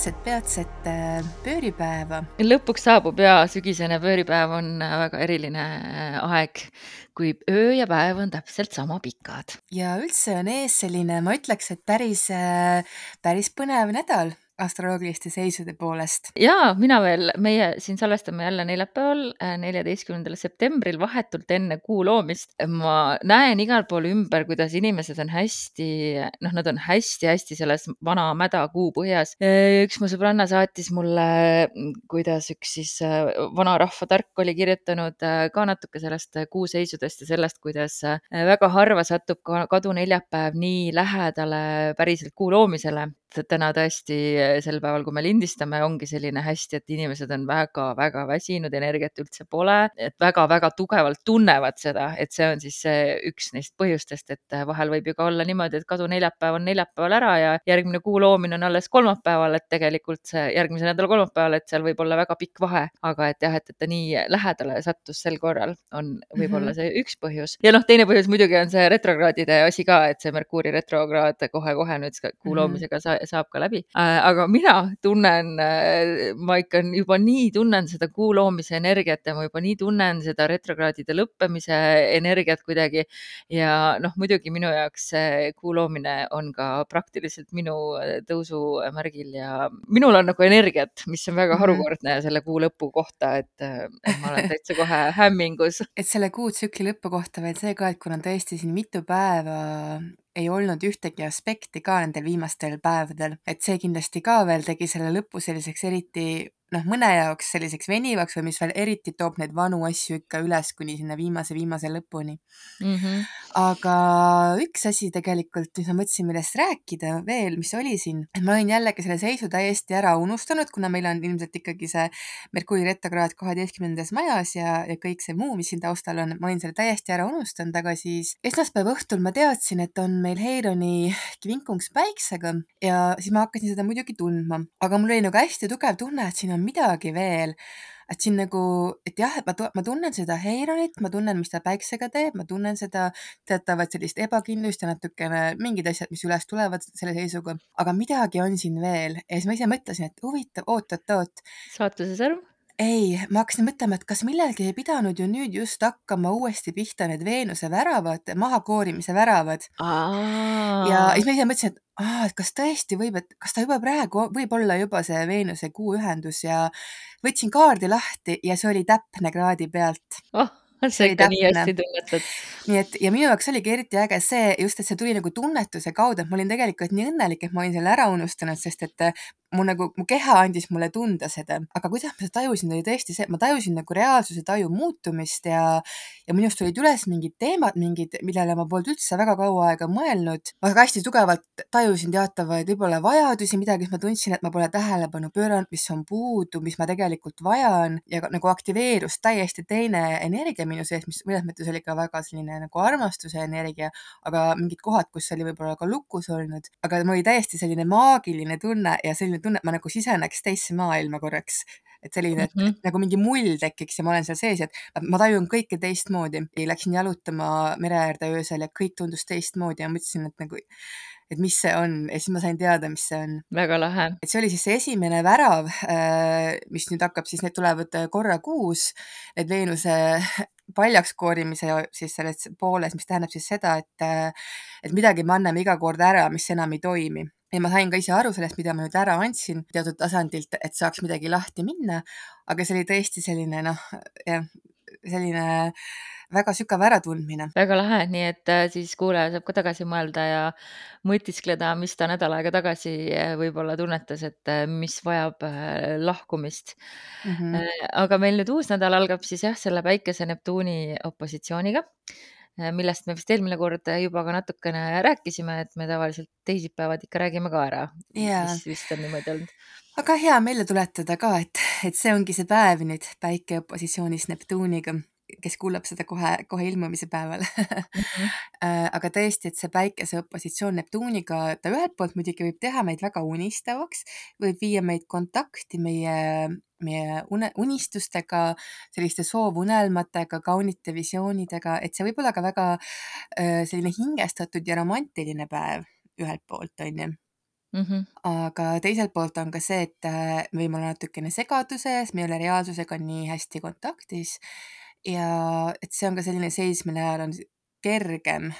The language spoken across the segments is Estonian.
kõigepealt äh, äh, pööripäeva. lõpuks saabub ja sügisene pööripäev on äh, väga eriline aeg, kui öö ja päev on täpselt sama pikad. ja üldse on ees selline, ma ütleks, et päris, päris põnev nädal astroloogiliste seisude poolest. ja mina veel, meie siin salvestame jälle neljapäeval, äh, neljateistkümnendal septembril, vahetult enne kuu loomist. ma näen igal pool ümber, kuidas inimesed on hästi, noh, nad on hästi-hästi selles vana mäda kuu põhjas. Äh, üks mu sõbranna saatis mulle, kuidas üks siis äh, vanarahva tark oli kirjutanud ka natuke sellest kuuseisudest ja sellest, kuidas väga harva satub kaduneljapäev nii lähedale päriselt kuu loomisele täna tõesti sel päeval, kui me lindistame, ongi selline hästi, et inimesed on väga-väga väsinud, energiat üldse pole, et väga-väga tugevalt tunnevad seda, et see on siis see üks neist põhjustest, et vahel võib ju ka olla niimoodi, et kaduneljapäev on neljapäeval ära ja järgmine kuu loomine on alles kolmapäeval, et tegelikult see järgmise nädala kolmapäeval, et seal võib olla väga pikk vahe, aga et jah, et, et ta nii lähedale sattus sel korral, on võib-olla -hmm. see üks põhjus. ja noh, teine põhjus muidugi on see retrokraadide asi ka, et see Merkuuri retrokraad kohe-kohe nüüd kuu loomisega mm -hmm saab ka läbi. Äh, aga mina tunnen, äh, ma ikka juba nii tunnen seda kuu loomise energiat ja ma juba nii tunnen seda retrokraadide lõppemise energiat kuidagi. ja noh, muidugi minu jaoks see kuu loomine on ka praktiliselt minu äh, tõusumärgil ja minul on nagu energiat, mis on väga mhm. harukordne selle kuu lõpu kohta, et, et ma olen täitsa kohe hämmingus. et selle kuutsükli lõpu kohta veel see ka, et kuna tõesti siin mitu päeva ei olnud ühtegi aspekti ka nendel viimastel päevadel, et see kindlasti ka veel tegi selle lõpu selliseks eriti noh, mõne jaoks selliseks venivaks või mis veel eriti toob neid vanu asju ikka üles kuni sinna viimase, viimase lõpuni mm. -hmm. aga üks asi tegelikult, mis ma mõtlesin, millest rääkida veel, mis oli siin, et ma olin jällegi selle seisu täiesti ära unustanud, kuna meil on ilmselt ikkagi see Merkuuri retrokraad kaheteistkümnendas majas ja, ja kõik see muu, mis siin taustal on, ma olin selle täiesti ära unustanud, aga siis esmaspäeva õhtul ma teadsin, et on meil Heironi kvinkungs päiksega ja siis ma hakkasin seda muidugi tundma, aga mul oli nagu hästi tugev tunne, et siin on on midagi veel, et siin nagu, et jah, et ma, ma tunnen seda Heironit, ma tunnen, mis ta päiksega teeb, ma tunnen seda teatavat sellist ebakindlust ja natukene mingid asjad, mis üles tulevad selle seisuga, aga midagi on siin veel. Ja siis ma ise mõtlesin, et huvitav, oot-oot-oot. saatuse sõrm ei, ma hakkasin mõtlema, et kas millelgi ei pidanud ju nüüd just hakkama uuesti pihta need Veenuse väravad, mahakoorimise väravad. ja siis ma ise mõtlesin, et aa, et kas tõesti võib, et kas ta juba praegu võib olla juba see Veenuse kuu ühendus ja võtsin kaardi lahti ja see oli täpne kraadi pealt. Oh sa ikka nii hästi tunnetad. nii et ja minu jaoks oligi eriti äge see just, et see tuli nagu tunnetuse kaudu, et ma olin tegelikult nii õnnelik, et ma olin selle ära unustanud, sest et mu nagu, mu keha andis mulle tunda seda, aga kuidas ma seda tajusin, oli tõesti see, et ma tajusin nagu reaalsuse taju muutumist ja, ja minust tulid üles mingid teemad, mingid, millele ma polnud üldse väga kaua aega mõelnud. ma hästi tugevalt tajusin teatavaid võib-olla vajadusi, midagi, mis ma tundsin, et ma pole tähelepanu pööranud, mis on puudu, mis ma tegelikult vajan ja nagu aktiveerus täiesti teine energia minu sees, mis mõnes mõttes oli ka väga selline nagu armastuse energia, aga mingid kohad, kus oli võib-olla ka lukus olnud, aga mul oli täiesti selline maagiline tunne ja selline tunne, et ma nagu siseneks teisse maailma korraks. et selline mm, -hmm. et nagu mingi mull tekiks ja ma olen seal sees ja et ma tajun kõike teistmoodi. Läksin jalutama mere äärde öösel ja kõik tundus teistmoodi ja mõtlesin, et nagu et mis see on ja siis ma sain teada, mis see on. väga lahe. et see oli siis see esimene värav, äh, mis nüüd hakkab siis, need tulevad korra kuus, need Veenuse paljaks koorimise siis selles pooles, mis tähendab siis seda, et, et midagi me anname iga kord ära, mis enam ei toimi ja ma sain ka ise aru sellest, mida ma nüüd ära andsin teatud tasandilt, et saaks midagi lahti minna, aga see oli tõesti selline noh, jah, selline väga sügav äratundmine. väga lahe, nii et äh, siis kuulaja saab ka tagasi mõelda ja mõtiskleda, mis ta nädal aega tagasi äh, võib-olla tunnetas, et äh, mis vajab lahkumist mm. -hmm. aga meil nüüd uus nädal algab siis jah, selle päikese Neptuuni opositsiooniga millest me vist eelmine kord juba ka natukene rääkisime, et me tavaliselt teisipäevad ikka räägime ka ära yeah.. vist, vist on niimoodi olnud. Aga hea meelde tuletada ka, et, et see ongi see päev nüüd päike opositsioonis Neptuuniga, kes kuulab seda kohe, kohe ilmumise päeval mm. -hmm. aga tõesti, et see päikese opositsioon Neptuuniga, ta ühelt poolt muidugi võib teha meid väga unistavaks, võib viia meid kontakti meie meie une, unistustega, selliste soovunelmatega, kaunite visioonidega, et see võib olla ka väga äh, selline hingestatud ja romantiline päev ühelt poolt, on ju Mhm. aga teiselt poolt on ka see, et äh, me võime olla natukene segaduses, me ei ole reaalsusega nii hästi kontaktis ja et see on ka selline seis, mille ajal on kergem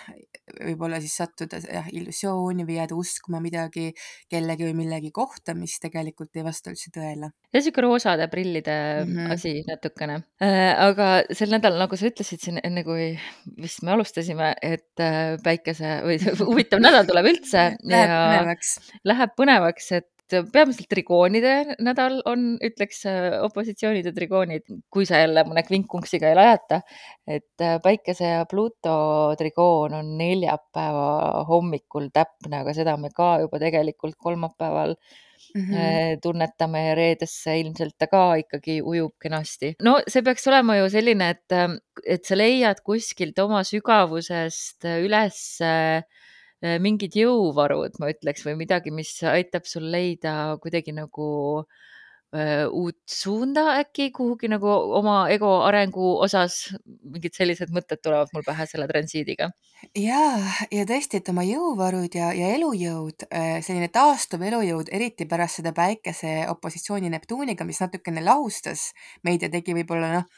võib-olla siis sattuda jah, illusiooni või jääda uskuma midagi kellegi või millegi kohta, mis tegelikult ei vasta üldse tõele. ja sihuke roosade prillide Mhm. asi natukene. Äh, aga sel nädalal, nagu sa ütlesid siin enne, kui vist me alustasime, et äh, päikese või see huvitav nädal tuleb üldse Läheb ja põnevaks. läheb põnevaks, et peamiselt trigoonide nädal on, ütleks äh, opositsioonid ja trigoonid, kui sa jälle mõne kvinkunksiga ei lajata. et äh, päikese ja Pluuto trigoon on neljapäeva hommikul täpne, aga seda me ka juba tegelikult kolmapäeval Mhm. äh, tunnetame ja reedesse ilmselt ta ka ikkagi ujub kenasti. no see peaks olema ju selline, et, et sa leiad kuskilt oma sügavusest üles äh, mingid jõuvarud, ma ütleks, või midagi, mis aitab sul leida kuidagi nagu äh, uut suunda äkki kuhugi nagu oma ego arengu osas. mingid sellised mõtted tulevad mul pähe selle transiidiga. jaa, ja tõesti, et oma jõuvarud ja, ja elujõud, selline taastuv elujõud, eriti pärast seda päikese opositsiooni Neptuniga, mis natukene lahustas meid ja tegi võib-olla noh,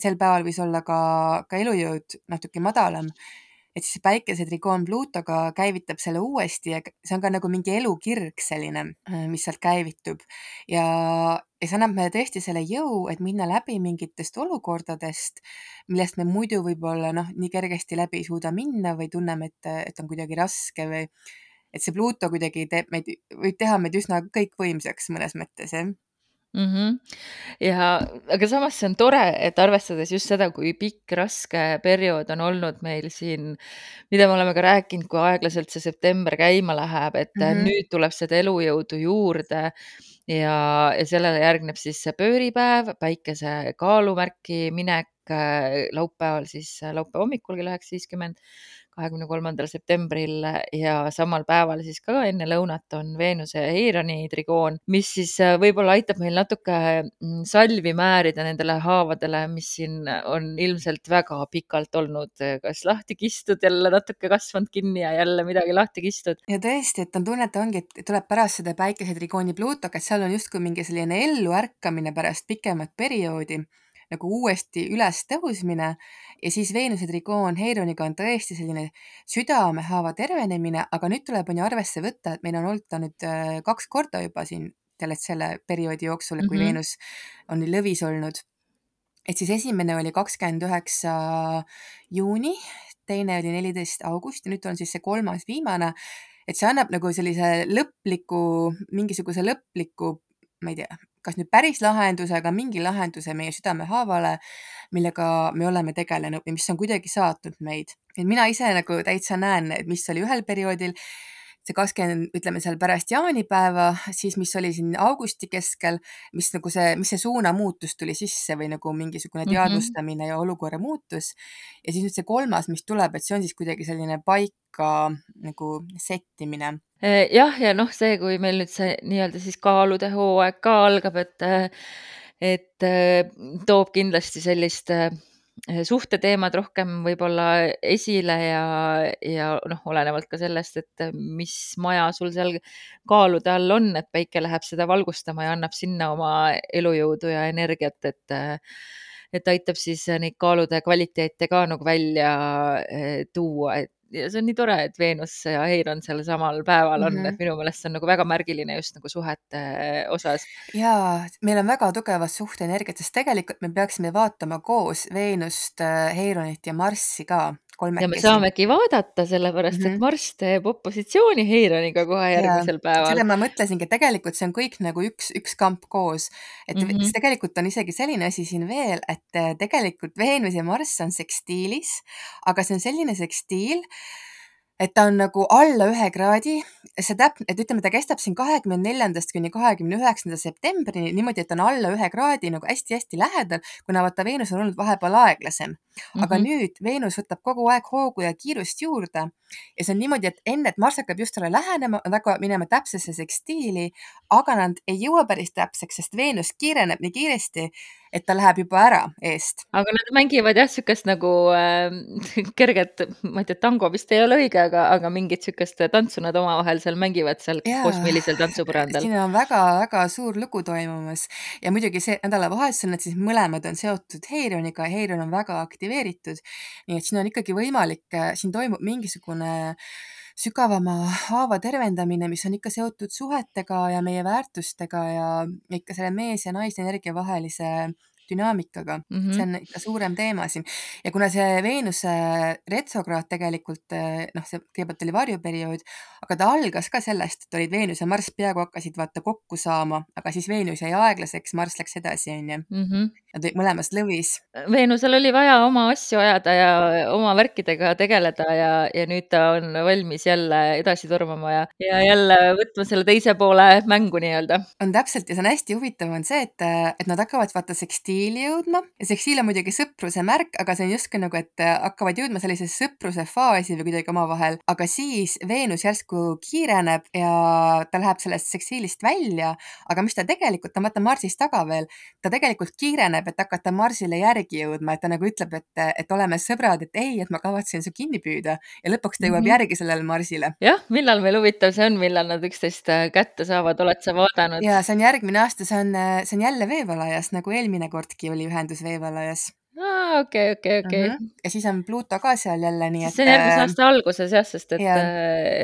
sel päeval võis olla ka, ka elujõud natuke madalam. Et siis päikese trigoon Pluutoga käivitab selle uuesti ja see on ka nagu mingi elukirg selline, mis sealt käivitub. Ja, ja see annab meile tõesti selle jõu, et minna läbi mingitest olukordadest, millest me muidu võib-olla noh, nii kergesti läbi ei suuda minna või tunneme, et, et on kuidagi raske või et see Pluuto kuidagi teeb meid, võib teha meid üsna kõikvõimsaks mõnes mõttes, jah -hmm. ja, aga samas see on tore, et arvestades just seda, kui pikk raske periood on olnud meil siin, mida me oleme ka rääkinud, kui aeglaselt see september käima läheb, et -hmm. nüüd tuleb seda elujõudu juurde ja, ja sellele järgneb siis see pööripäev, päikese kaalumärki minek laupäeval siis laupäeva hommikul kell üheksa viiskümmend kahekümne kolmandal septembril ja samal päeval siis ka enne lõunat on Veenuse Eironi trigoon, mis siis äh, võib-olla aitab meil natuke mm, salvi määrida nendele haavadele, mis siin on ilmselt väga pikalt olnud kas lahti kistud, jälle natuke kasvanud kinni ja jälle midagi lahti kistud. ja tõesti, et on tunne, et ongi, et tuleb pärast seda päikesetrigooni Pluutoga, et seal on justkui mingi selline elluärkamine pärast pikemat perioodi nagu uuesti üles tõusmine ja siis Veenuse trigoon Heironiga on tõesti selline südamehaava tervenemine, aga nüüd tuleb on ju arvesse võtta, et meil on olnud ta nüüd äh, kaks korda juba siin selle, perioodi jooksul, kui mm -hmm. Veenus on lõvis olnud. et siis esimene oli kakskümmend üheksa juuni, teine oli neliteist august ja nüüd on siis see kolmas viimane. et see annab nagu sellise lõpliku, mingisuguse lõpliku, ma ei tea, kas nüüd päris lahenduse, aga mingi lahenduse meie südamehaavale, millega me oleme tegelenud või mis on kuidagi saatnud meid. et mina ise nagu täitsa näen, et mis oli ühel perioodil, see kakskümmend, ütleme seal pärast jaanipäeva, siis mis oli siin augusti keskel, mis nagu see, mis see suunamuutus tuli sisse või nagu mingisugune Mhm. teadvustamine ja olukorra muutus. ja siis nüüd see kolmas, mis tuleb, et see on siis kuidagi selline paika nagu sättimine Äh, jah, ja noh, see, kui meil nüüd see nii-öelda siis kaalude hooaeg ka algab, et et äh, toob kindlasti sellist äh, suhteteemad rohkem võib-olla esile ja, ja noh, olenevalt ka sellest, et mis maja sul seal kaalude all on, et päike läheb seda valgustama ja annab sinna oma elujõudu ja energiat, et et aitab siis neid kaalude kvaliteete ka nagu välja tuua, et ja see on nii tore, et Veenus ja Eiron seal samal päeval on mm, -hmm. et minu meelest see on nagu väga märgiline just nagu suhete osas. jaa, meil on väga tugevad suhteenergiad, sest tegelikult me peaksime vaatama koos Veenust, Eironit ja Marssi ka kolmekesi. ja me saamegi vaadata, sellepärast mm -hmm. et Marss teeb opositsiooni Eironiga kohe järgmisel päeval. seda ma mõtlesingi, et tegelikult see on kõik nagu üks, üks kamp koos, et mm -hmm. tegelikult on isegi selline asi siin veel, et tegelikult Veenus ja Marss on sekstiilis, aga see on selline sekstiil, et ta on nagu alla ühe kraadi, see täp-, et ütleme, ta kestab siin kahekümne neljandast kuni kahekümne üheksanda septembrini niimoodi, et on alla ühe kraadi nagu hästi-hästi lähedal, kuna vaata Veenus on olnud vahepeal aeglasem. aga mm -hmm. nüüd Veenus võtab kogu aeg hoogu ja kiirust juurde ja see on niimoodi, et enne, et Marss hakkab just talle lähenema, nad hakkavad minema täpsesse sekstiili, aga nad ei jõua päris täpseks, sest Veenus kiireneb nii kiiresti, et ta läheb juba ära eest. aga nad mängivad jah, niisugust nagu äh, kerget, ma ei tea, tango vist ei ole õige, aga, aga mingit niisugust tantsu nad omavahel seal mängivad seal Jaa, koosmeelisel tantsupõrandal. siin on väga-väga suur lugu toimumas ja muidugi see nädalavahetusel nad siis mõlemad on seotud Heirioniga ja Heirion on väga aktiveeritud. nii et siin on ikkagi võimalik, siin toimub mingisugune sügavama haava tervendamine, mis on ikka seotud suhetega ja meie väärtustega ja ikka selle mees ja naisenergia vahelise dünaamikaga mm, -hmm. see on ikka suurem teema siin. ja kuna see Veenuse retrokraad tegelikult noh, see kõigepealt oli varjuperiood, aga ta algas ka sellest, et olid Veenus ja Marss peaaegu hakkasid vaata kokku saama, aga siis Veenus jäi aeglaseks, Marss läks edasi, onju. Mhm. Nad olid mõlemas lõvis. Veenusel oli vaja oma asju ajada ja oma värkidega tegeleda ja, ja nüüd ta on valmis jälle edasi tormama ja, ja jälle võtma selle teise poole mängu nii-öelda. on täpselt ja see on hästi huvitav, on see, et, et nad hakkavad vaata sekstiili jõudma ja sekstiil on muidugi sõpruse märk, aga see on justkui nagu, et hakkavad jõudma sellisesse sõpruse faasi või kuidagi omavahel, aga siis Veenus järsku kiireneb ja ta läheb sellest sekstiilist välja, aga mis ta tegelikult, no vaata Marsist taga veel, ta tegelikult kiireneb, et hakata Marsile järgi jõudma, et ta nagu ütleb, et, et oleme sõbrad, et ei, et ma kavatsen su kinni püüda ja lõpuks ta jõuab mm -hmm. järgi sellele Marsile. jah, millal meil huvitav see on, millal nad üksteist kätte saavad, oled sa vaadanud? ja see on järgmine aasta, see on, see on jälle veevalajas, nagu eelmine kordki oli ühendus veevalajas aa, okei, okei, okei. Mhm. ja siis on Pluto ka seal jälle, nii et. see on järgmise aasta alguses jah, sest et,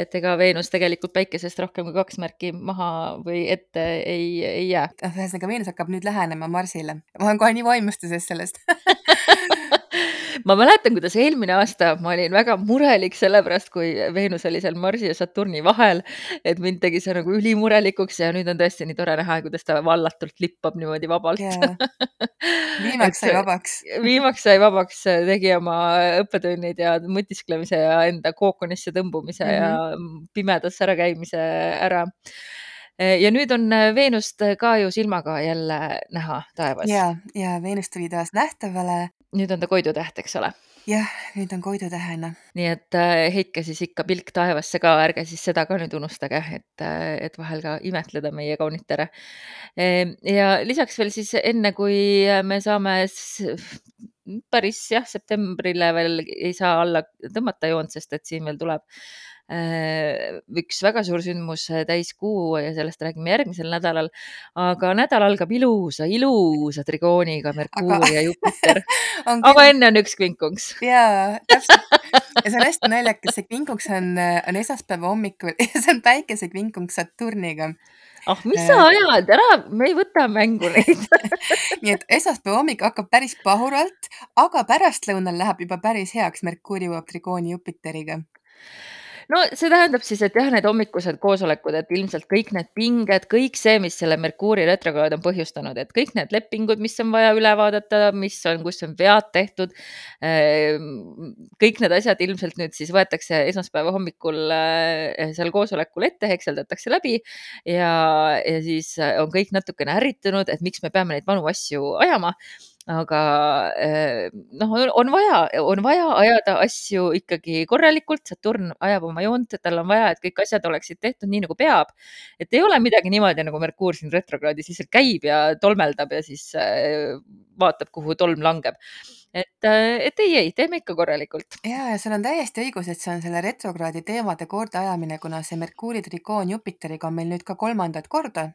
et ega Veenus tegelikult päikesest rohkem kui kaks märki maha või ette ei, ei jää. ühesõnaga Veenus hakkab nüüd lähenema Marsile. ma olen kohe nii vaimustuses sellest ma mäletan, kuidas eelmine aasta ma olin väga murelik selle pärast, kui Veenus oli seal Marsi ja Saturni vahel, et mind tegi see nagu ülimurelikuks ja nüüd on tõesti nii tore näha, kuidas ta vallatult lippab niimoodi vabalt yeah.. viimaks sai vabaks viimaks sai vabaks, tegi oma õppetunnid ja mõtisklemise ja enda kookonisse tõmbumise mm -hmm. ja mhm. pimedas ärakäimise ära ja nüüd on Veenust ka ju silmaga jälle näha taevas. ja, ja Veenus tuli taas nähtavale nüüd on ta Koidu täht, eks ole? jah, nüüd on Koidu tähena. nii et äh, heitke siis ikka pilk taevasse ka, ärge siis seda ka nüüd unustage, et, äh, et vahel ka imetleda meie kaunitere. Ehm, ja lisaks veel siis enne, kui me saame päris jah, septembrile veel ei saa alla tõmmata joont, sest et siin veel tuleb üks väga suur sündmus, äh, täiskuu ja sellest räägime järgmisel nädalal. aga nädal algab ilusa, ilusa trigooniga Merkuur aga... ja Jupiter. Aga enne on üks kvinkunks. jaa, täpselt. ja see on hästi naljakas, see kvinkunks on, on esmaspäeva hommikul ja see on päikesekvinkunks Saturniga. Ah, mis sa ajad, ära, me ei võta mängu neid nii et esmaspäeva hommik hakkab päris pahuralt, aga pärastlõunal läheb juba päris heaks, Merkuur jõuab trigooni Jupiteriga no see tähendab siis, et jah, need hommikused koosolekud, et ilmselt kõik need pinged, kõik see, mis selle Merkuuri retrokraad on põhjustanud, et kõik need lepingud, mis on vaja üle vaadata, mis on, kus on vead tehtud. Ehm, kõik need asjad ilmselt nüüd siis võetakse esmaspäeva hommikul eh, seal koosolekul ette, hekseldatakse läbi ja, ja siis on kõik natukene ärritunud, et miks me peame neid vanu asju ajama aga eh, noh, on vaja, on vaja ajada asju ikkagi korralikult, Saturn ajab oma joont, tal on vaja, et kõik asjad oleksid tehtud nii nagu peab. et ei ole midagi niimoodi, nagu Merkuur siin retrokraadis lihtsalt käib ja tolmeldab ja siis eh, vaatab, kuhu tolm langeb et, eh, et ei, ei, teeme ikka korralikult. ja, ja sul on täiesti õigus, et see on selle retrokraadi teemade kordaajamine, kuna see Merkuuri trikoon Jupiteriga on meil nüüd ka kolmandat korda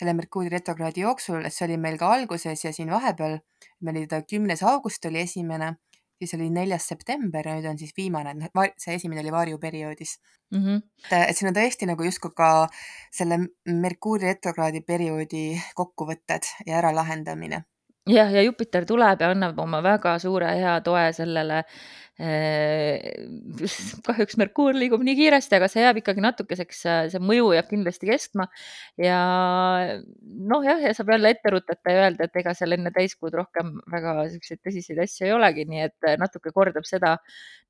selle Merkuuri retrokraadi jooksul, et see oli meil ka alguses ja siin vahepeal, meil oli ta kümnes august oli esimene, siis oli neljas september ja nüüd on siis viimane, see esimene oli varjuperioodis mm. -hmm. et, et siin on tõesti nagu justkui ka selle Merkuuri retrokraadi perioodi kokkuvõtted ja äralahendamine jah, ja Jupiter tuleb ja annab oma väga suure hea toe sellele eh,. kahjuks Merkuur liigub nii kiiresti, aga see jääb ikkagi natukeseks, see mõju jääb kindlasti kestma. ja noh, jah, ja saab jälle ette rutata ja öelda, et ega seal enne täiskuud rohkem väga siukseid tõsiseid asju ei olegi, nii et natuke kordab seda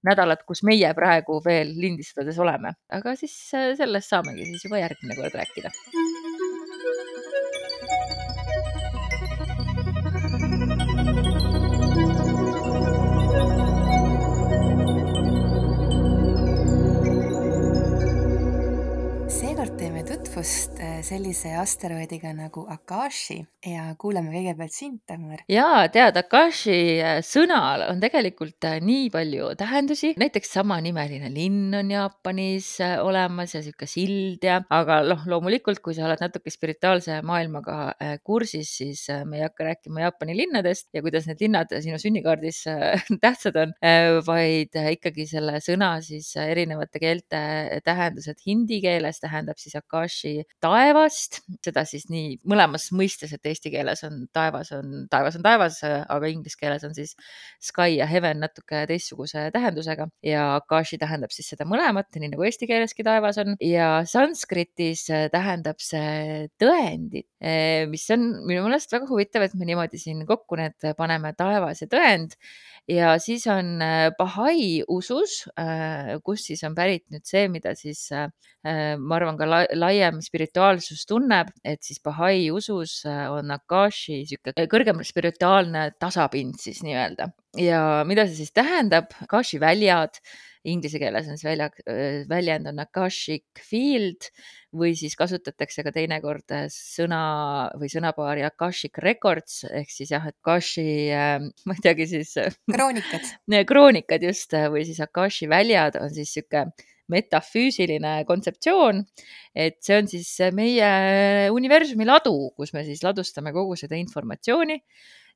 nädalat, kus meie praegu veel lindistades oleme, aga siis sellest saamegi siis juba järgmine kord rääkida sellise asteroidiga nagu Akashi ja kuulame kõigepealt sind, Dagmar. jaa, tead, Akashi äh, sõnal on tegelikult äh, nii palju tähendusi, näiteks samanimeline linn on Jaapanis äh, olemas ja sihuke sild ja, aga noh, loomulikult, kui sa oled natuke spirituaalse maailmaga kursis, siis me ei hakka rääkima Jaapani linnadest ja kuidas need linnad sinu sünnikaardis tähtsad on, vaid ikkagi selle sõna siis erinevate keelte tähendused. Hindi keeles tähendab siis Akashi taevast, seda siis nii mõlemas mõistes, et eesti keeles on taevas on, taevas on taevas, aga inglise keeles on siis sky ja heaven natuke teistsuguse tähendusega ja akashi tähendab siis seda mõlemat, nii nagu eesti keeleski taevas on. Ja sanskritis tähendab see tõendit, mis on minu meelest väga huvitav, et me niimoodi siin kokku need paneme, taevas ja tõend. Ja siis on Bahai usus, kus siis on pärit nüüd see, mida siis ma arvan, ka laiem spirituaalsus tunneb, et siis Bahai usus on Akashi niisugune kõrgem spirituaalne tasapind siis nii-öelda. ja mida see siis tähendab, Akashi väljad, inglise keeles on see välja, väljend on Akashic field või siis kasutatakse ka teinekord sõna või sõnapaari Akashic records ehk siis jah, Akashi äh,, ma ei teagi siis kroonikad kroonikad just või siis Akashi väljad on siis sihuke metafüüsiline kontseptsioon, et see on siis meie universumi ladu, kus me siis ladustame kogu seda informatsiooni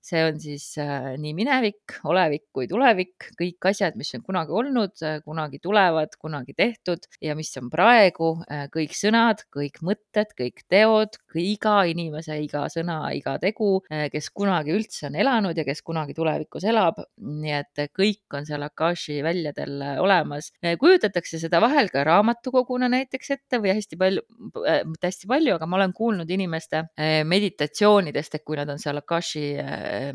see on siis äh, nii minevik, olevik kui tulevik, kõik asjad, mis on kunagi olnud, äh, kunagi tulevad, kunagi tehtud ja mis on praegu, äh, kõik sõnad, kõik mõtted, kõik teod, iga inimese iga sõna, iga tegu, kes kunagi üldse on elanud ja kes kunagi tulevikus elab. nii et kõik on seal Akashi väljadel olemas. kujutatakse seda vahel ka raamatukoguna näiteks ette või hästi palju, mitte hästi palju, aga ma olen kuulnud inimeste meditatsioonidest, et kui nad on seal Akashi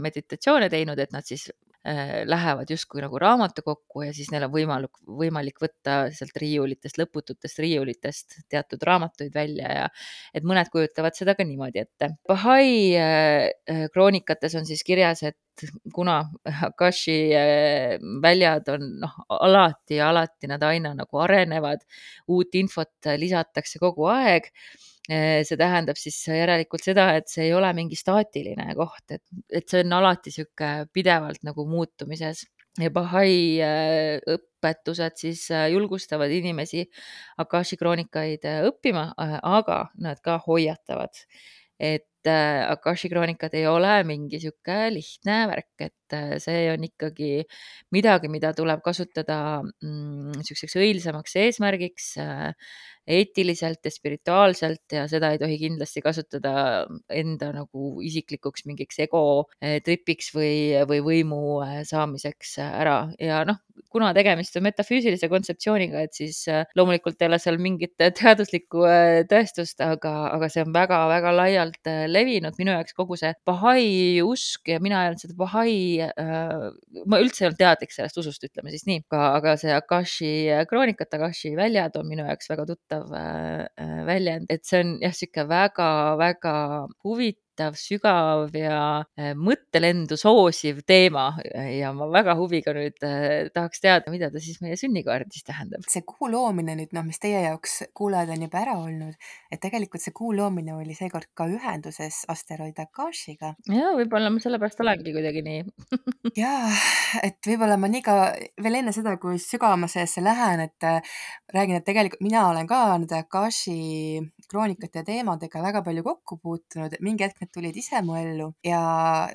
meditatsioone teinud, et nad siis äh, lähevad justkui nagu raamatukokku ja siis neil on võimalik, võimalik võtta sealt riiulitest, lõpututest riiulitest teatud raamatuid välja ja et mõned kujutavad seda ka niimoodi ette. Bahai äh, äh, kroonikates on siis kirjas, et kuna Akashi väljad on noh, alati alati nad aina nagu arenevad, uut infot lisatakse kogu aeg see tähendab siis järelikult seda, et see ei ole mingi staatiline koht, et, et see on alati niisugune pidevalt nagu muutumises. Ja Bahai eh, õpetused siis eh, julgustavad inimesi Akashi kroonikaid õppima, aga nad ka hoiatavad, et Akashi kroonikad ei ole mingi sihuke lihtne värk, et see on ikkagi midagi, mida tuleb kasutada niisuguseks mm, õilsamaks eesmärgiks eetiliselt ja spirituaalselt ja seda ei tohi kindlasti kasutada enda nagu isiklikuks mingiks ego eh, tripiks või, või võimu eh, saamiseks ära. Ja noh, kuna tegemist on metafüüsilise kontseptsiooniga, et siis eh, loomulikult ei ole seal mingit teaduslikku tõestust, aga, aga see on väga-väga laialt levinud. minu jaoks kogu see Bahai usk ja mina ei olnud seda Bahai äh,, ma üldse ei olnud teadlik sellest usust, ütleme siis nii, aga, aga see Akashi kroonikat, Akashi väljad on minu jaoks väga tuttav äh, äh, väljend, et see on jah, sihuke väga-väga huvitav, sügav ja äh, mõttelendu soosiv teema ja ma väga huviga nüüd tahaks teada, mida ta siis meie sünnikaardis tähendab. see kuu loomine nüüd noh, mis teie jaoks kuulajad on juba ära olnud, et tegelikult see kuu loomine oli seekord ka ühenduses asteroid Akashiga. ja võib-olla ma sellepärast olengi kuidagi nii ja, et võib-olla ma nii ka veel enne seda, kui sügavama seesse lähen, et räägin, et tegelikult mina olen ka nende Akashi kroonikate ja teemadega väga palju kokku puutunud, mingi hetk need tulid ise mu ellu ja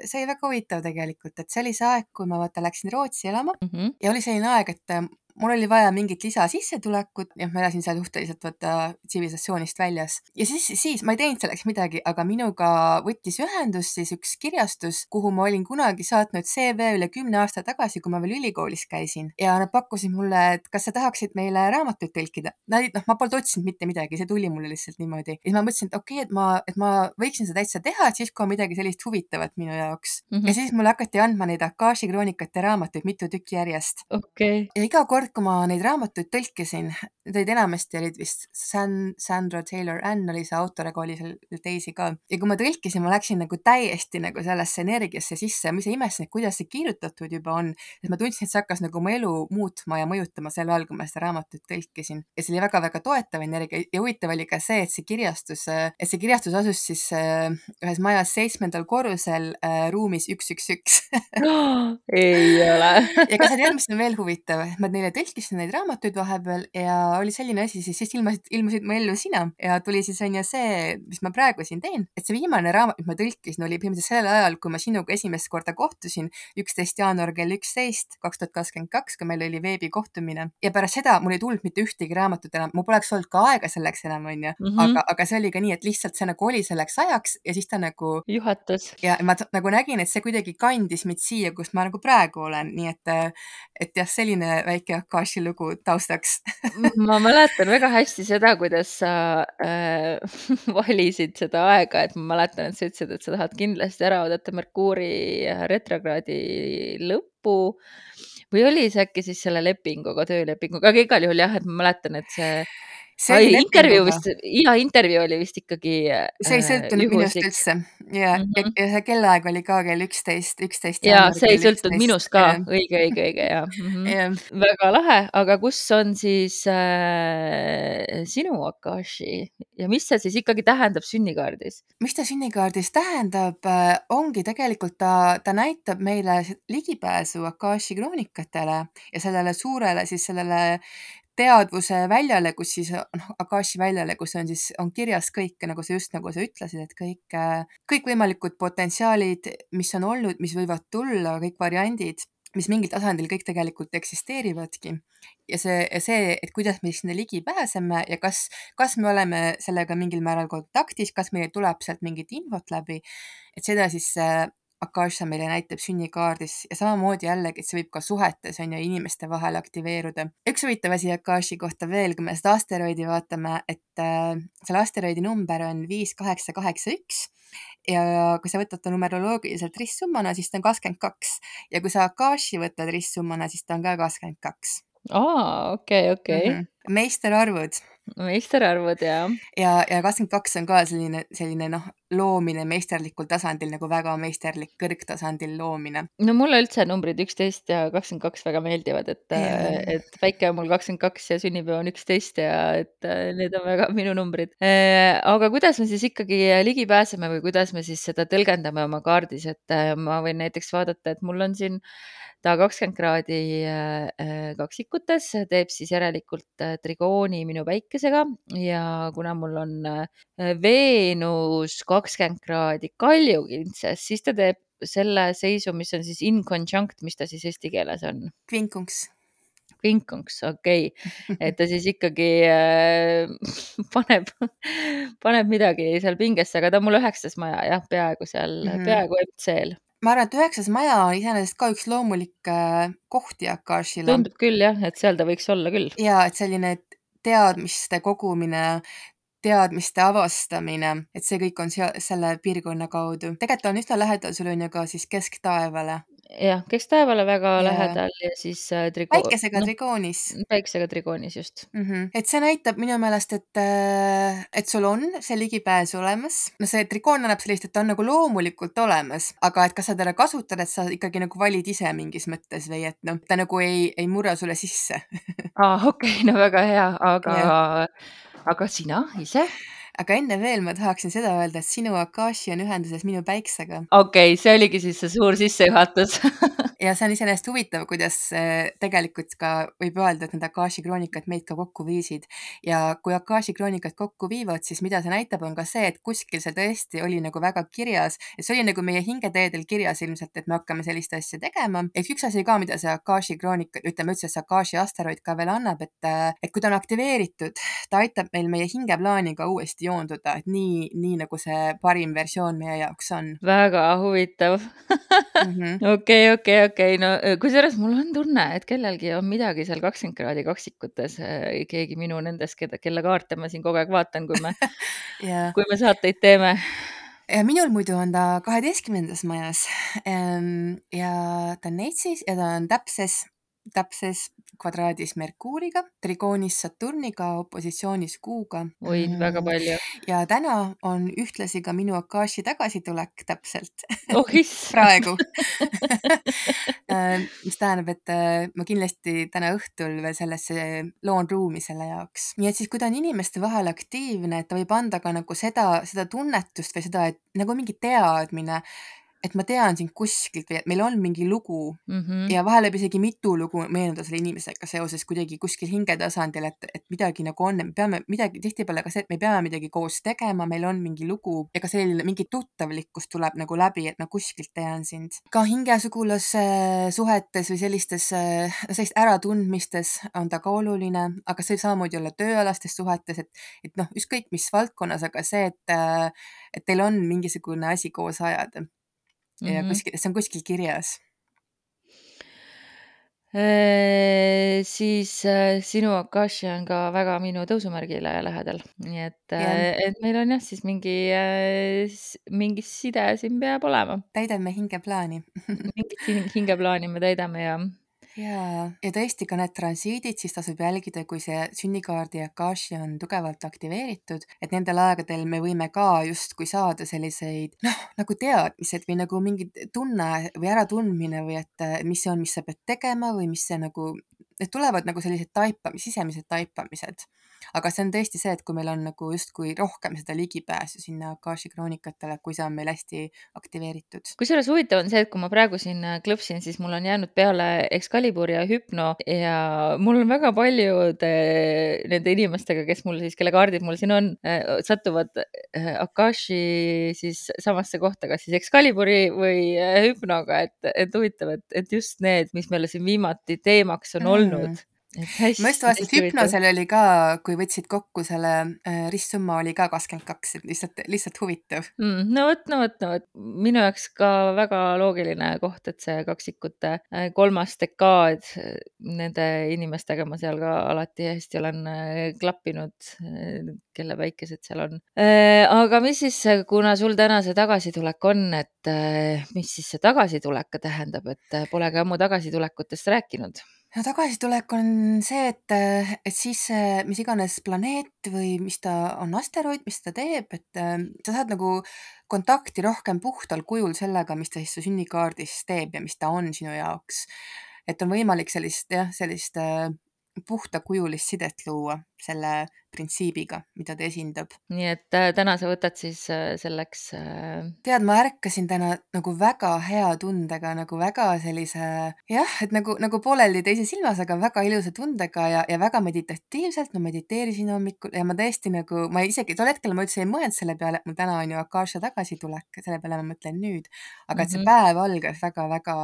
see oli väga huvitav tegelikult, et see oli see aeg, kui ma vaata läksin Rootsi elama mm -hmm. ja oli selline aeg, et mul oli vaja mingit lisasissetulekut, jah, ma elasin seal suhteliselt vaata tsivilisatsioonist väljas ja siis, siis ma ei teinud selleks midagi, aga minuga võttis ühendust siis üks kirjastus, kuhu ma olin kunagi saatnud CV üle kümne aasta tagasi, kui ma veel ülikoolis käisin ja nad pakkusid mulle, et kas sa tahaksid meile raamatuid tõlkida. Nad, noh, ma polnud otsinud mitte midagi, see tuli mulle lihtsalt niimoodi ja siis ma mõtlesin, et okei okay,, et ma, et ma võiksin seda täitsa teha, et siis kui on midagi sellist huvitavat minu jaoks mm. -hmm. ja siis mulle hakati andma neid Akashi kroonikate raamatuid mitu tükki järjest okay.. ja iga kord kord, kui ma neid raamatuid tõlkisin, need olid enamasti olid vist San, Sandra Taylor Ann oli see autor, aga oli seal teisi ka. ja kui ma tõlkisin, ma läksin nagu täiesti nagu sellesse energiasse sisse ja ma ise imestasin, et kuidas see kirjutatud juba on. et ma tundsin, et see hakkas nagu mu elu muutma ja mõjutama sel ajal, kui ma seda raamatut tõlkisin. ja see oli väga-väga toetav energia ja huvitav oli ka see, et see kirjastus, et see kirjastus asus siis äh, ühes majas seitsmendal korrusel äh, ruumis üks, üks, üks ei ole ja kas sa tead, mis on veel huvitav, ma neile tõlkisin neid raamatuid vahepeal ja oli selline asi, siis, siis ilmusid, ilmusid mu ellu sina. Ja tuli siis on ju see, mis ma praegu siin teen, et see viimane raamat, mis ma tõlkisin, oli põhimõtteliselt sellel ajal, kui ma sinuga esimest korda kohtusin, üksteist jaanuar kell üksteist, kaks tuhat kakskümmend kaks, kui meil oli veebikohtumine. Ja pärast seda mul ei tulnud mitte ühtegi raamatut enam, mul poleks olnud ka aega selleks enam, onju, Mhm. aga, aga see oli ka nii, et lihtsalt see nagu oli selleks ajaks ja siis ta nagu juhatas ja ma nagu nägin, et see kuidagi kandis mind siia, kus ma nagu praegu olen, nii et, et jah, selline väike Akashi lugu taustaks. Ma mäletan väga hästi seda, kuidas sa äh, valisid seda aega, et ma mäletan, et sa ütlesid, et sa tahad kindlasti ära oodata Merkuuri retrokraadi lõppu. Või oli see äkki siis selle lepinguga, töölepinguga, aga igal juhul jah, et ma mäletan, et see ai, intervjuu vist, ja intervjuu oli vist ikkagi see ei äh, sõltunud minust üldse. Ja mm, -hmm. ja see kellaaeg oli ka kell üksteist, üksteist ja see ei sõltunud minust ka, õige, õige, õige ja mm -hmm. ja väga lahe, aga kus on siis äh, sinu Akashi? Ja mis see siis ikkagi tähendab sünnikaardis? mis ta sünnikaardis tähendab, ongi tegelikult ta, ta näitab meile ligipääsu Akashi kroonikatele ja sellele suurele siis sellele teadvuse väljale, kus siis noh, Akashi väljale, kus on siis, on kirjas kõik, nagu sa just nagu sa ütlesid, et kõik, kõikvõimalikud potentsiaalid, mis on olnud, mis võivad tulla, kõik variandid, mis mingil tasandil kõik tegelikult eksisteerivadki. ja see, see, et kuidas me sinna ligi pääseme ja kas, kas me oleme sellega mingil määral kontaktis, kas meile tuleb sealt mingit infot läbi, et seda siis Akasha meile näitab sünnikaardis ja samamoodi jällegi, et see võib ka suhetes on ju inimeste vahel aktiveeruda. üks huvitav asi Akashi kohta veel, kui me seda asteroidi vaatame, et äh, selle asteroidi number on viis, kaheksa, kaheksa, üks ja kui sa võtad ta numeroloogiliselt ristsummana, siis ta on kakskümmend kaks ja kui sa Akashi võtad ristsummana, siis ta on ka kakskümmend kaks. aa, okei, okei. Mhm. meisterarvud meisterarvud ja. ja, ja kakskümmend kaks on ka selline, selline noh, loomine meisterlikul tasandil nagu väga meisterlik kõrgtasandil loomine. no mulle üldse numbrid üksteist ja kakskümmend kaks väga meeldivad, et et väike on mul kakskümmend kaks ja sünnipäev on üksteist ja et need on väga minu numbrid. aga kuidas me siis ikkagi ligi pääseme või kuidas me siis seda tõlgendame oma kaardis, et ma võin näiteks vaadata, et mul on siin ta kakskümmend kraadi kaksikutes, teeb siis järelikult trigooni minu päikesega ja kuna mul on Veenus kakskümmend kraadi kaljukintses, siis ta teeb selle seisu, mis on siis in conjunct, mis ta siis eesti keeles on? kvinkunks. kvinkunks, okei okay., et ta siis ikkagi äh, paneb, paneb midagi seal pingesse, aga ta on mul üheksas maja jah, peaaegu seal mm, -hmm. peaaegu MC-l ma arvan, et üheksas maja on iseenesest ka üks loomulik koht Yakashile. tundub küll jah, et seal ta võiks olla küll. ja et selline teadmiste kogumine, teadmiste avastamine, et see kõik on seal selle piirkonna kaudu. tegelikult on üsna lähedal sul on ju ka siis kesktaevale. Jah, kesktaevale väga ja. lähedal ja siis äh, trigo-. päikesega no, trigoonis. päikesega trigoonis just mm. -hmm. et see näitab minu meelest, et, et sul on see ligipääs olemas. no see trigoon annab sellist, et ta on nagu loomulikult olemas, aga et kas sa teda kasutad, et sa ikkagi nagu valid ise mingis mõttes või et noh, ta nagu ei, ei murra sulle sisse aa ah,, okei okay,, no väga hea, aga aga sina ise? Aga enne veel ma tahaksin seda öelda, et sinu Akashi on ühenduses minu päiksega. okei okay,, see oligi siis see suur sissejuhatus ja see on iseenesest huvitav, kuidas tegelikult ka võib öelda, et need Akashi kroonikad meid ka kokku viisid ja kui Akashi kroonikad kokku viivad, siis mida see näitab, on ka see, et kuskil see tõesti oli nagu väga kirjas, et see oli nagu meie hingeteedel kirjas ilmselt, et me hakkame sellist asja tegema. ehk üks asi ka, mida see Akashi kroonika, ütleme üldse see Akashi asteroid ka veel annab, et, et kui ta on aktiveeritud, ta aitab meil meie hingeplaaniga uuesti joonduda, et nii, nii nagu see parim versioon meie jaoks on. väga huvitav. okei, okei, okei, no kusjuures mul on tunne, et kellelgi on midagi seal kakskümmend kraadi kaksikutes, keegi minu nendest, keda, kelle kaarte ma siin kogu aeg vaatan, kui me yeah. kui me saateid teeme ja minul muidu on ta kaheteistkümnendas majas ja ta on Neitsis ja ta on täpses täpses kvadraadis Merkuuriga, trigoonis Saturniga, opositsioonis Kuuga. oi, väga palju. ja täna on ühtlasi ka minu Akashi tagasitulek täpselt oh praegu mis tähendab, et äh, ma kindlasti täna õhtul veel sellesse loon ruumi selle jaoks. nii et siis, kui ta on inimeste vahel aktiivne, et ta võib anda ka nagu seda, seda tunnetust või seda, et nagu mingi teadmine, et ma tean sind kuskilt või et meil on mingi lugu mm. -hmm. ja vahel võib isegi mitu lugu meenuda selle inimesega seoses kuidagi kuskil hingetasandil, et, et midagi nagu on, me peame midagi, tihtipeale ka see, et me peame midagi koos tegema, meil on mingi lugu ja ka selline mingi tuttavlikkus tuleb nagu läbi, et ma kuskilt tean sind. ka hingesugulase suhetes või sellistes, sellist äratundmistes on ta ka oluline, aga see võib samamoodi olla tööalastes suhetes, et, et noh, ükskõik mis valdkonnas, aga see, et, et teil on mingisugune asi koos ajada ja mm -hmm. kuskil, see on kuskil kirjas Eee, siis äh, sinu Akashi on ka väga minu tõusumärgile lähedal, nii et jah, äh, et meil on jah, siis mingi äh, mingi side siin peab olema. täidame hingeplaani mingit hing hingeplaani me täidame ja jaa, ja tõesti ka need transiidid, siis tasub jälgida, kui see sünnikaardi Akashi on tugevalt aktiveeritud, et nendel aegadel me võime ka justkui saada selliseid noh, nagu teadmised või nagu mingi tunne või äratundmine või et mis see on, mis sa pead tegema või mis see nagu, need tulevad nagu sellised taipamis, sisemised taipamised aga see on tõesti see, et kui meil on nagu justkui rohkem seda ligipääsu sinna Akashi kroonikatele, kui see on meil hästi aktiveeritud. kusjuures huvitav on see, et kui ma praegu siin äh, klõpsin, siis mul on jäänud peale Excalibur ja Hüpno ja mul on väga paljude nende inimestega, kes mul siis, kelle kaardid mul siin on, äh, satuvad äh, Akashi siis samasse kohta, kas siis Excaliburi või Hüpnoga, et, et huvitav, et, et just need, mis meile siin viimati teemaks on mm. olnud Hästi, ma just vaatasin, et hüpnosel oli ka, kui võtsid kokku selle äh, ristsumma oli ka kakskümmend kaks, et lihtsalt, lihtsalt huvitav mm,. no vot, no vot, no vot, minu jaoks ka väga loogiline koht, et see kaksikute äh, kolmas dekaad, nende inimestega ma seal ka alati hästi olen äh, klappinud, äh, kelle väikesed seal on. aga mis siis, kuna sul täna see tagasitulek on, et mis siis see tagasitulek tähendab, et polegi ammu tagasitulekutest rääkinud no tagasitulek on see, et, et siis see mis iganes planeet või mis ta on, asteroid, mis ta teeb, et äh, sa saad nagu kontakti rohkem puhtal kujul sellega, mis ta siis su sünnikaardis teeb ja mis ta on sinu jaoks. et on võimalik sellist jah, sellist äh, puhtakujulist sidet luua selle printsiibiga, mida ta esindab. nii et äh, täna sa võtad siis äh, selleks äh... tead, ma ärkasin täna nagu väga hea tundega, nagu väga sellise jah, et nagu, nagu pooleldi teises ilmas, aga väga ilusa tundega ja, ja väga meditatiivselt. ma mediteerisin hommikul ja ma tõesti nagu, ma isegi tol hetkel ma üldse ei mõelnud selle peale, et mul täna on ju Akasha tagasitulek, selle peale ma mõtlen nüüd. aga et see -hmm. päev algas väga-väga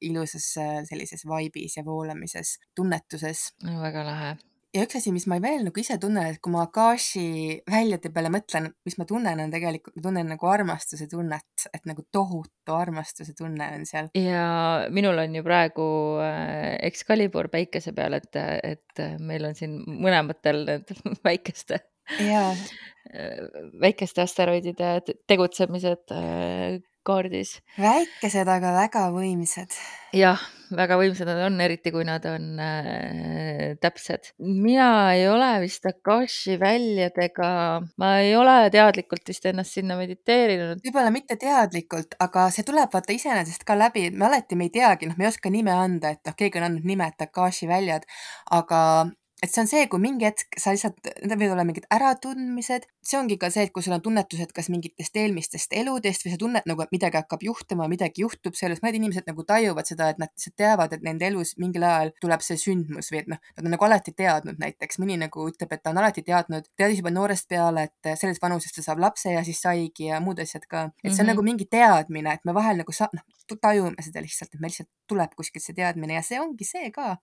ilusas sellises vaibis ja voolamises, tunnetuses väga lahe ja üks asi, mis ma veel nagu ise tunnen, et kui ma Akashi väljade peale mõtlen, mis ma tunnen, on tegelikult, ma tunnen nagu armastuse tunnet, et nagu tohutu armastuse tunne on seal. ja minul on ju praegu äh, Excalibur päikese peal, et, et meil on siin mõlematel need väikeste jaa väikeste asteroidide tegutsemised äh, kaardis. väikesed, aga väga võimsad. jah, väga võimsad nad on, eriti kui nad on äh, täpsed. mina ei ole vist Akashi väljadega, ma ei ole teadlikult vist ennast sinna mediteerinud. võib-olla mitte teadlikult, aga see tuleb vaata iseenesest ka läbi, me alati me ei teagi, noh, me ei oska nime anda, et noh, keegi on andnud nime, et Akashi väljad, aga et see on see, kui mingi hetk sa lihtsalt, need võivad olla mingid äratundmised, see ongi ka see, et kui sul on tunnetused kas mingitest eelmistest eludest või sa tunned nagu, et midagi hakkab juhtuma, midagi juhtub selles, mõned inimesed nagu tajuvad seda, et nad lihtsalt teavad, et nende elus mingil ajal tuleb see sündmus või et noh, nad on nagu alati teadnud näiteks, mõni nagu ütleb, et ta on alati teadnud, teadis juba noorest peale, et selles vanuses ta saab lapse ja siis saigi ja muud asjad ka. et see on mm -hmm. nagu mingi teadmine, et me vahel nagu sa-, noh, tajume seda lihtsalt, et meil lihtsalt tuleb kuskilt see teadmine ja see ongi see ka,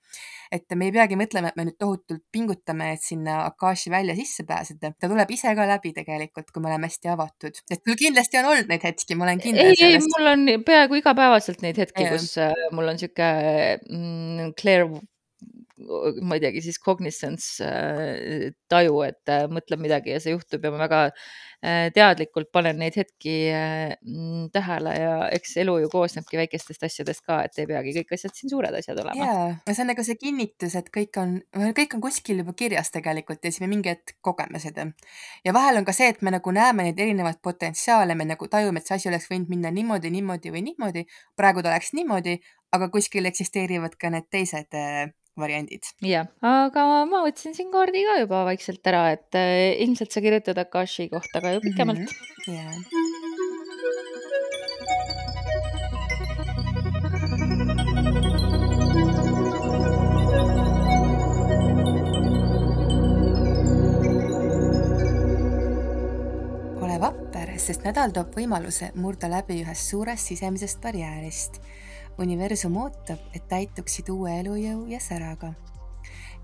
et me ei peagi mõtlema, et me nüüd tohutult pingutame, et sinna Akashi välja sisse pääseda, ta tuleb ise ka läbi tegelikult, kui me oleme hästi avatud, et sul kindlasti on olnud neid hetki, ma olen kindel ei, ei, mul on peaaegu igapäevaselt neid hetki, kus äh, mul on sihuke mm, clear ma ei teagi, siis cognizance äh, taju, et äh, mõtleb midagi ja see juhtub ja ma väga äh, teadlikult panen neid hetki tähele ja eks elu ju koosnebki väikestest asjadest ka, et ei peagi kõik asjad siin suured asjad olema. ja see on nagu see kinnitus, et kõik on, kõik on kuskil juba kirjas tegelikult ja siis me mingi hetk kogeme seda. ja vahel on ka see, et me nagu näeme neid erinevaid potentsiaale, me nagu tajume, et see asi oleks võinud minna niimoodi, niimoodi või niimoodi. praegu ta läks niimoodi, aga kuskil eksisteerivad ka need teised variandid. jah, aga ma võtsin siin kaardi ka juba vaikselt ära, et äh, ilmselt sa kirjutad Akashi kohta ka ju pikemalt mm. -hmm. Yeah. ole vapper, sest nädal toob võimaluse murda läbi ühest suurest sisemisest barjäärist. Universum ootab, et täituksid uue elujõu ja säraga.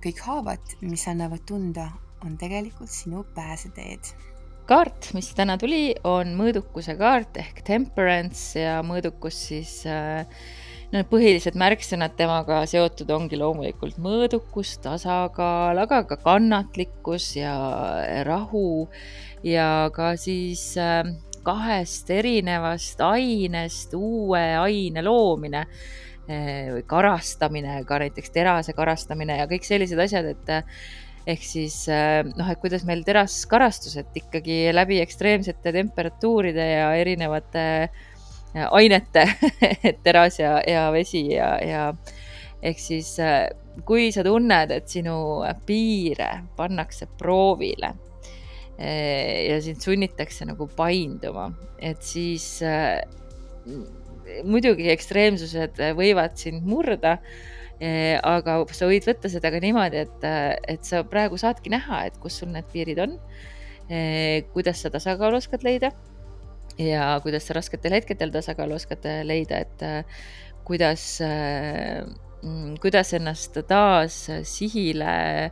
kõik haavad, mis annavad tunda, on tegelikult sinu pääseteed kaart, mis täna tuli, on mõõdukuse kaart ehk temperance ja mõõdukus siis äh, need põhilised märksõnad temaga seotud ongi loomulikult mõõdukus, tasakaal, aga ka kannatlikkus ja rahu ja ka siis äh, kahest erinevast ainest uue aine loomine äh, või karastamine, ka näiteks terase karastamine ja kõik sellised asjad, et ehk siis noh, et kuidas meil teraskarastused ikkagi läbi ekstreemsete temperatuuride ja erinevate ainete teras ja, ja vesi ja, ja ehk siis kui sa tunned, et sinu piire pannakse proovile ja sind sunnitakse nagu painduma, et siis äh, muidugi ekstreemsused võivad sind murda. aga sa võid võtta seda ka niimoodi, et, et sa praegu saadki näha, et kus sul need piirid on. kuidas sa tasakaalu oskad leida ja kuidas sa rasketel hetkedel tasakaalu oskad äh, leida, et äh, kuidas, äh, mm, kuidas ennast taas sihile,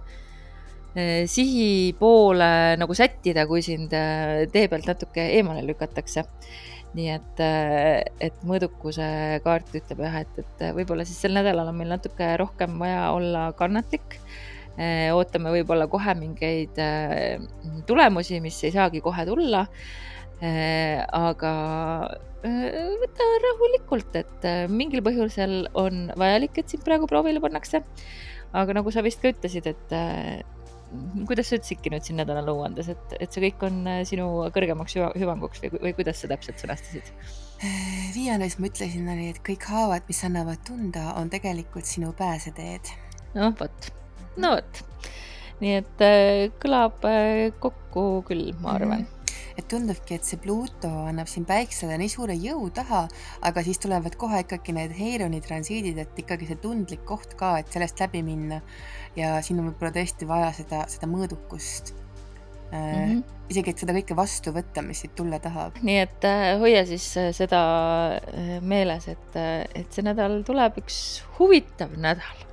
sihi poole nagu sättida, kui sind tee pealt natuke eemale lükatakse. nii et, et mõõdukuse kaart ütleb jah, et, et võib-olla siis sel nädalal on meil natuke rohkem vaja olla kannatlik ootame võib-olla kohe mingeid tulemusi, mis ei saagi kohe tulla Äh, aga äh, võta rahulikult, et äh, mingil põhjusel on vajalik, et sind praegu proovile pannakse. aga nagu sa vist ka ütlesid, et kuidas sa ütlesidki nüüd siin nädala nõuandes, et, et see kõik on sinu kõrgemaks hüvanguks või, või kuidas sa täpselt sõnastasid? viimane, mis ma ütlesin, oli, et kõik haavad, mis annavad tunda, on tegelikult sinu pääseteed. noh, vot, no vot. nii et kõlab kokku küll, ma arvan mm. -hmm et tundubki, et see Pluto annab siin päiksele nii suure jõu taha, aga siis tulevad kohe ikkagi need Heironi transiidid, et ikkagi see tundlik koht ka, et sellest läbi minna. ja siin on võib-olla tõesti vaja seda, seda mõõdukust Mm -hmm. isegi, et seda kõike vastu võtta, mis siit tulla tahab. nii et äh, hoia siis äh, seda meeles, et, et see nädal tuleb üks huvitav nädal